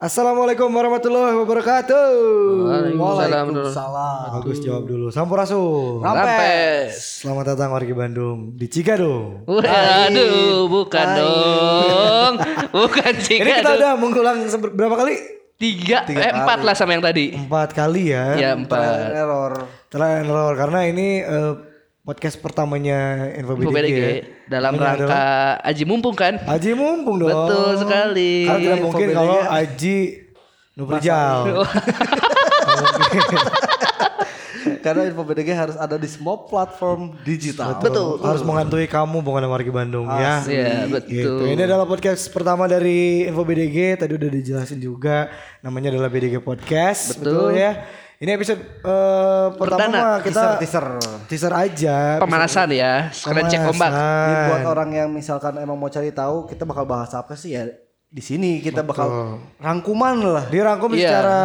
Assalamualaikum warahmatullahi wabarakatuh. Waalaikumsalam. Bagus jawab dulu. Sampurasun. Rampes. Selamat datang warga Bandung di Cikado. Waduh, bukan dong. Bukan sih. Ini kita udah mengulang berapa kali? tiga, eh, empat lah sama yang tadi. Empat kali ya. Ya empat. Error. Trial error karena ini eh, podcast pertamanya Info Info BDG. BDG dalam Ini rangka Aji mumpung kan? Aji mumpung dong. Betul sekali. Karena tidak Info mungkin BDG. kalau Aji Nuprijal. Karena info BDG harus ada di semua platform digital. Betul. Harus menghantui kamu bukan sama warga Bandung ya. Iya, Gitu. betul. Ini adalah podcast pertama dari Info BDG. Tadi udah dijelasin juga. Namanya adalah BDG Podcast. Betul, ya. Ini episode eh, pertama Perdana. mah kita Teaser, teaser aja. Pemanasan ya, sekalian cek ombak. Jadi buat orang yang misalkan emang mau cari tahu kita bakal bahas apa sih ya di sini kita bakal rangkuman lah Dirangkum Iya. secara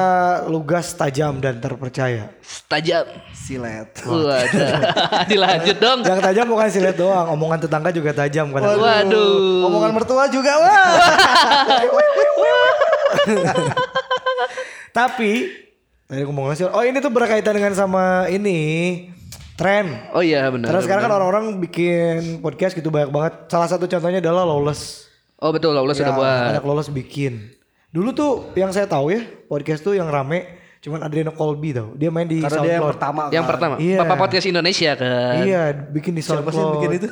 lugas, tajam dan terpercaya. Tajam. silet. Waduh. Dilanjut dong. Yang tajam bukan silet doang, omongan tetangga juga tajam kan. Waduh. Omongan mertua juga wah. Tapi tadi aku mau ngasih. Oh ini tuh berkaitan dengan sama ini tren. Oh iya benar. Karena sekarang kan orang-orang bikin podcast gitu banyak banget. Salah satu contohnya adalah Lawless. Oh betul, Allah sudah buat. Anak Lawless bikin. Dulu tuh yang saya tahu ya podcast tuh yang rame cuman Adriano Colby tau. Dia main di Karena dia yang pertama. Yang kan. pertama, Iya. Bapak Podcast Indonesia kan. Iya, bikin di Siapa SoundCloud. sih yang bikin itu?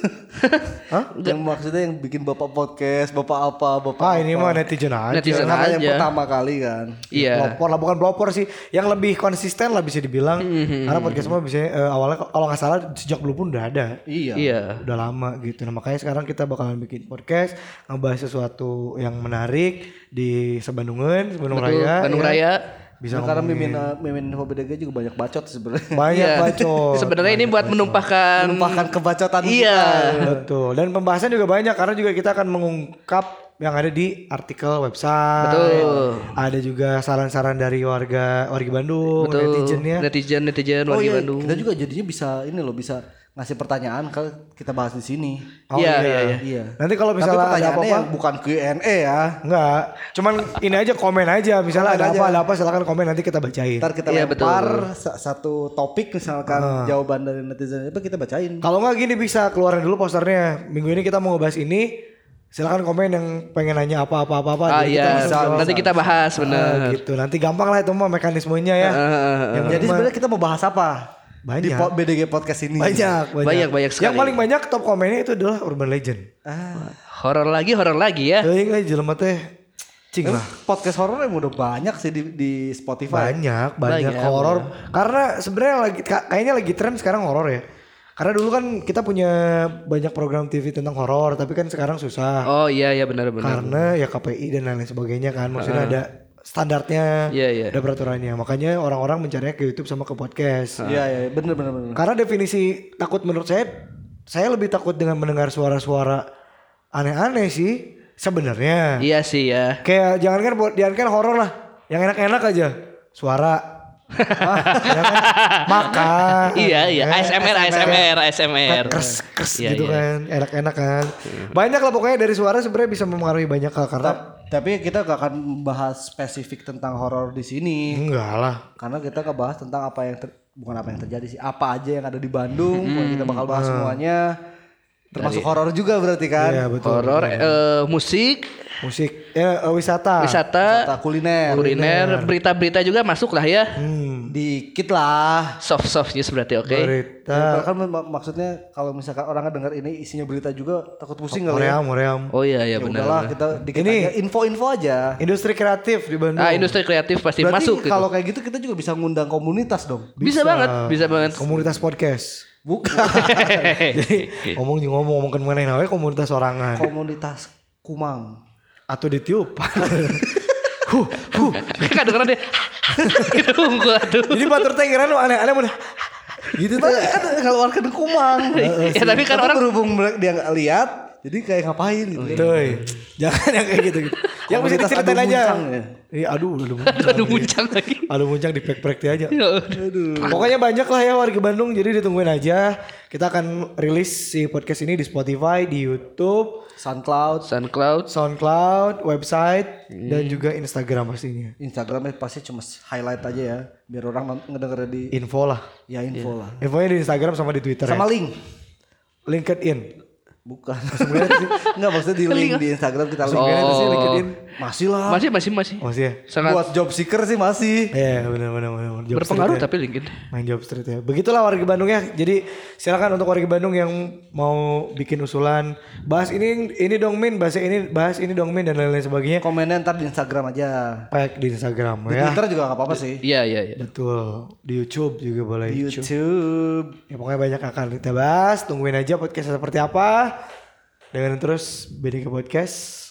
Hah? yang maksudnya yang bikin bapak podcast, bapak apa, bapak Ah ini apa. mah netizen aja. Netizen Karena yang aja. pertama kali kan. Iya. Pelopor lah bukan pelopor sih, yang lebih konsisten lah bisa dibilang. Mhm. Karena podcast semua bisa eh, awalnya kalau nggak salah sejak dulu pun udah ada. Iya. Iya. udah lama gitu. Nah makanya sekarang kita bakalan bikin podcast ngebahas sesuatu yang menarik di Sebandungan, Sebandung Betul, Raya. Bandung ya. Raya. Bisa Nah, karena mimin uh, mimin info BDG juga banyak bacot sebenarnya. banyak Iya. bacot. Sebenarnya ini buat menumpahkan Menumpahkan kebacotan Iya. Betul. Dan pembahasan juga banyak karena juga kita akan mengungkap yang ada di artikel website. Betul. Ada juga saran-saran dari warga warga Bandung, Betul. netizennya. Netizen netizen Oh warga iya, Bandung. kita juga jadinya bisa ini loh bisa ngasih pertanyaan kalau kita bahas di sini. Oh, Iya, iya, iya. Iya. Nanti kalau Tapi misalnya ada pertanyaannya apa-apa bukan Q&A ya. Enggak, cuman ini aja komen aja. Misalnya Komen ada aja. apa, ada apa silakan komen nanti kita bacain. Ntar kita Iya, lempar sa- satu topik misalkan Ah. jawaban dari netizen itu kita bacain. Kalau nggak gini bisa keluarin dulu posternya. Minggu ini kita mau ngebahas ini. Silakan komen yang pengen nanya apa-apa apa-apa. Ah Jadi kita iya, jawab. nanti kita bahas Ah, benar. gitu. Nanti gampang lah itu mah mekanismenya ya. Yang Jadi penting mah sebenarnya kita mau bahas apa? Banyak. Di po- BDG podcast ini. banyak, banyak, Banyak, banyak sekali. Yang paling banyak top komennya itu adalah Urban Legend. Ah, Horor lagi, horor lagi ya. Jadi nggak jelema teh cing lah. podcast horor yang udah banyak sih di, di Spotify. Banyak, banyak, Banyak, horor. Karena sebenarnya lagi ka- kayaknya lagi tren sekarang horor ya. Karena dulu kan kita punya banyak program TV tentang horor, tapi kan sekarang susah. Oh iya iya benar benar. karena ya KPI dan lain-lain sebagainya kan maksudnya ada standarnya Iya, iya. ada peraturannya makanya orang-orang mencarinya ke YouTube sama ke podcast Iya iya bener bener bener. karena definisi takut menurut saya saya lebih takut dengan mendengar suara-suara aneh-aneh sih sebenarnya Iya sih ya. kayak jangan kan buat jangan kan horor lah yang enak-enak aja suara ya kan? makan Iya iya. ya. ASMR ASMR ASMR. kers kers Iya, gitu iya. kan enak-enak kan banyak lah pokoknya dari suara sebenarnya bisa mempengaruhi banyak hal karena Tapi kita gak akan bahas spesifik tentang horor di sini. enggak lah Karena kita ngebahas tentang apa yang ter- bukan apa yang terjadi sih, apa aja yang ada di Bandung. Pokoknya kita bakal bahas semuanya. Termasuk horor juga berarti kan? iya betul Horor eh, musik, musik ya eh, wisata wisata, Wisata kuliner. kuliner, berita-berita juga masuk lah ya. hmm, Dikit lah. Soft soft news berarti oke. berita Kan mak- maksudnya kalau misalkan orang dengar ini isinya berita juga takut pusing kali ya. Moream Moream Oh iya iya Ya benar. udahlah kita dikit Ini- aja info-info aja. industri kreatif di Bandung Ah industri kreatif pasti Berarti masuk gitu. kalau kayak gitu kita juga bisa ngundang komunitas dong. Bisa banget, bisa banget. komunitas podcast Bukan jadi ngomong ngomong ngomong ke mana namanya komunitas sorangan komunitas Kumang. Atau ditiup huh, huh. Dengeran deh. Gitu unggul aduh. jadi batur teh kira aneh-aneh mun gitu tuh kan keluarkan Kumang. Ya tapi kan orang berhubung dia nggak lihat, jadi kayak ngapain gitu. Jangan yang kayak gitu gitu. Yang bisa diceritain aja. muncang ya. Iya, aduh, aduh muncang. Aduh muncang lagi. Aduh muncang di pack dia aja. Aduh. Pokoknya banyak lah ya warga Bandung, jadi ditungguin aja. Kita akan rilis si podcast ini di Spotify, di YouTube, SoundCloud, SoundCloud. SoundCloud, website, dan juga Instagram pastinya. Instagramnya pasti cuma highlight aja ya, biar orang ngedenger di Info lah. ya info lah. Infonya di Instagram sama di Twitter Sama ya. link. LinkedIn. Bukan. Enggak maksudnya di link di Instagram kita link. Oh. LinkedIn. Masih lah. Masih masih masih. Masih ya? Sangat Buat job seeker sih masih. Iya benar benar benar. Job berpengaruh street ya. tapi LinkedIn. Main job street ya. Begitulah warga Bandung ya. Jadi silakan untuk warga Bandung yang mau bikin usulan bahas ini ini dong Min, bahas ini bahas ini dong Min dan lain-lain sebagainya. Komennya ntar di Instagram aja. Pack di Instagram Di ya. Twitter juga gak apa-apa sih. Iya iya iya. Betul. Di YouTube juga boleh. Di YouTube. Ya pokoknya banyak akan kita bahas. Tungguin aja podcast seperti apa. Dengan terus BDK Podcast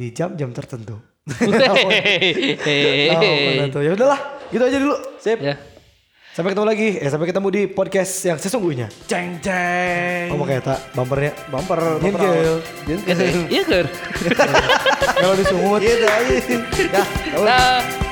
di jam-jam tertentu. Hehehe. Oh, ya udahlah, gitu aja dulu. Sip. Ya. Sampai ketemu lagi. Eh sampai ketemu di podcast yang sesungguhnya. Ceng ceng. Oh kayak tak bumpernya. Bumper. awal. Jingle. Iya kan? Kalau disungut. Iya dah. iya. Dah. Nah.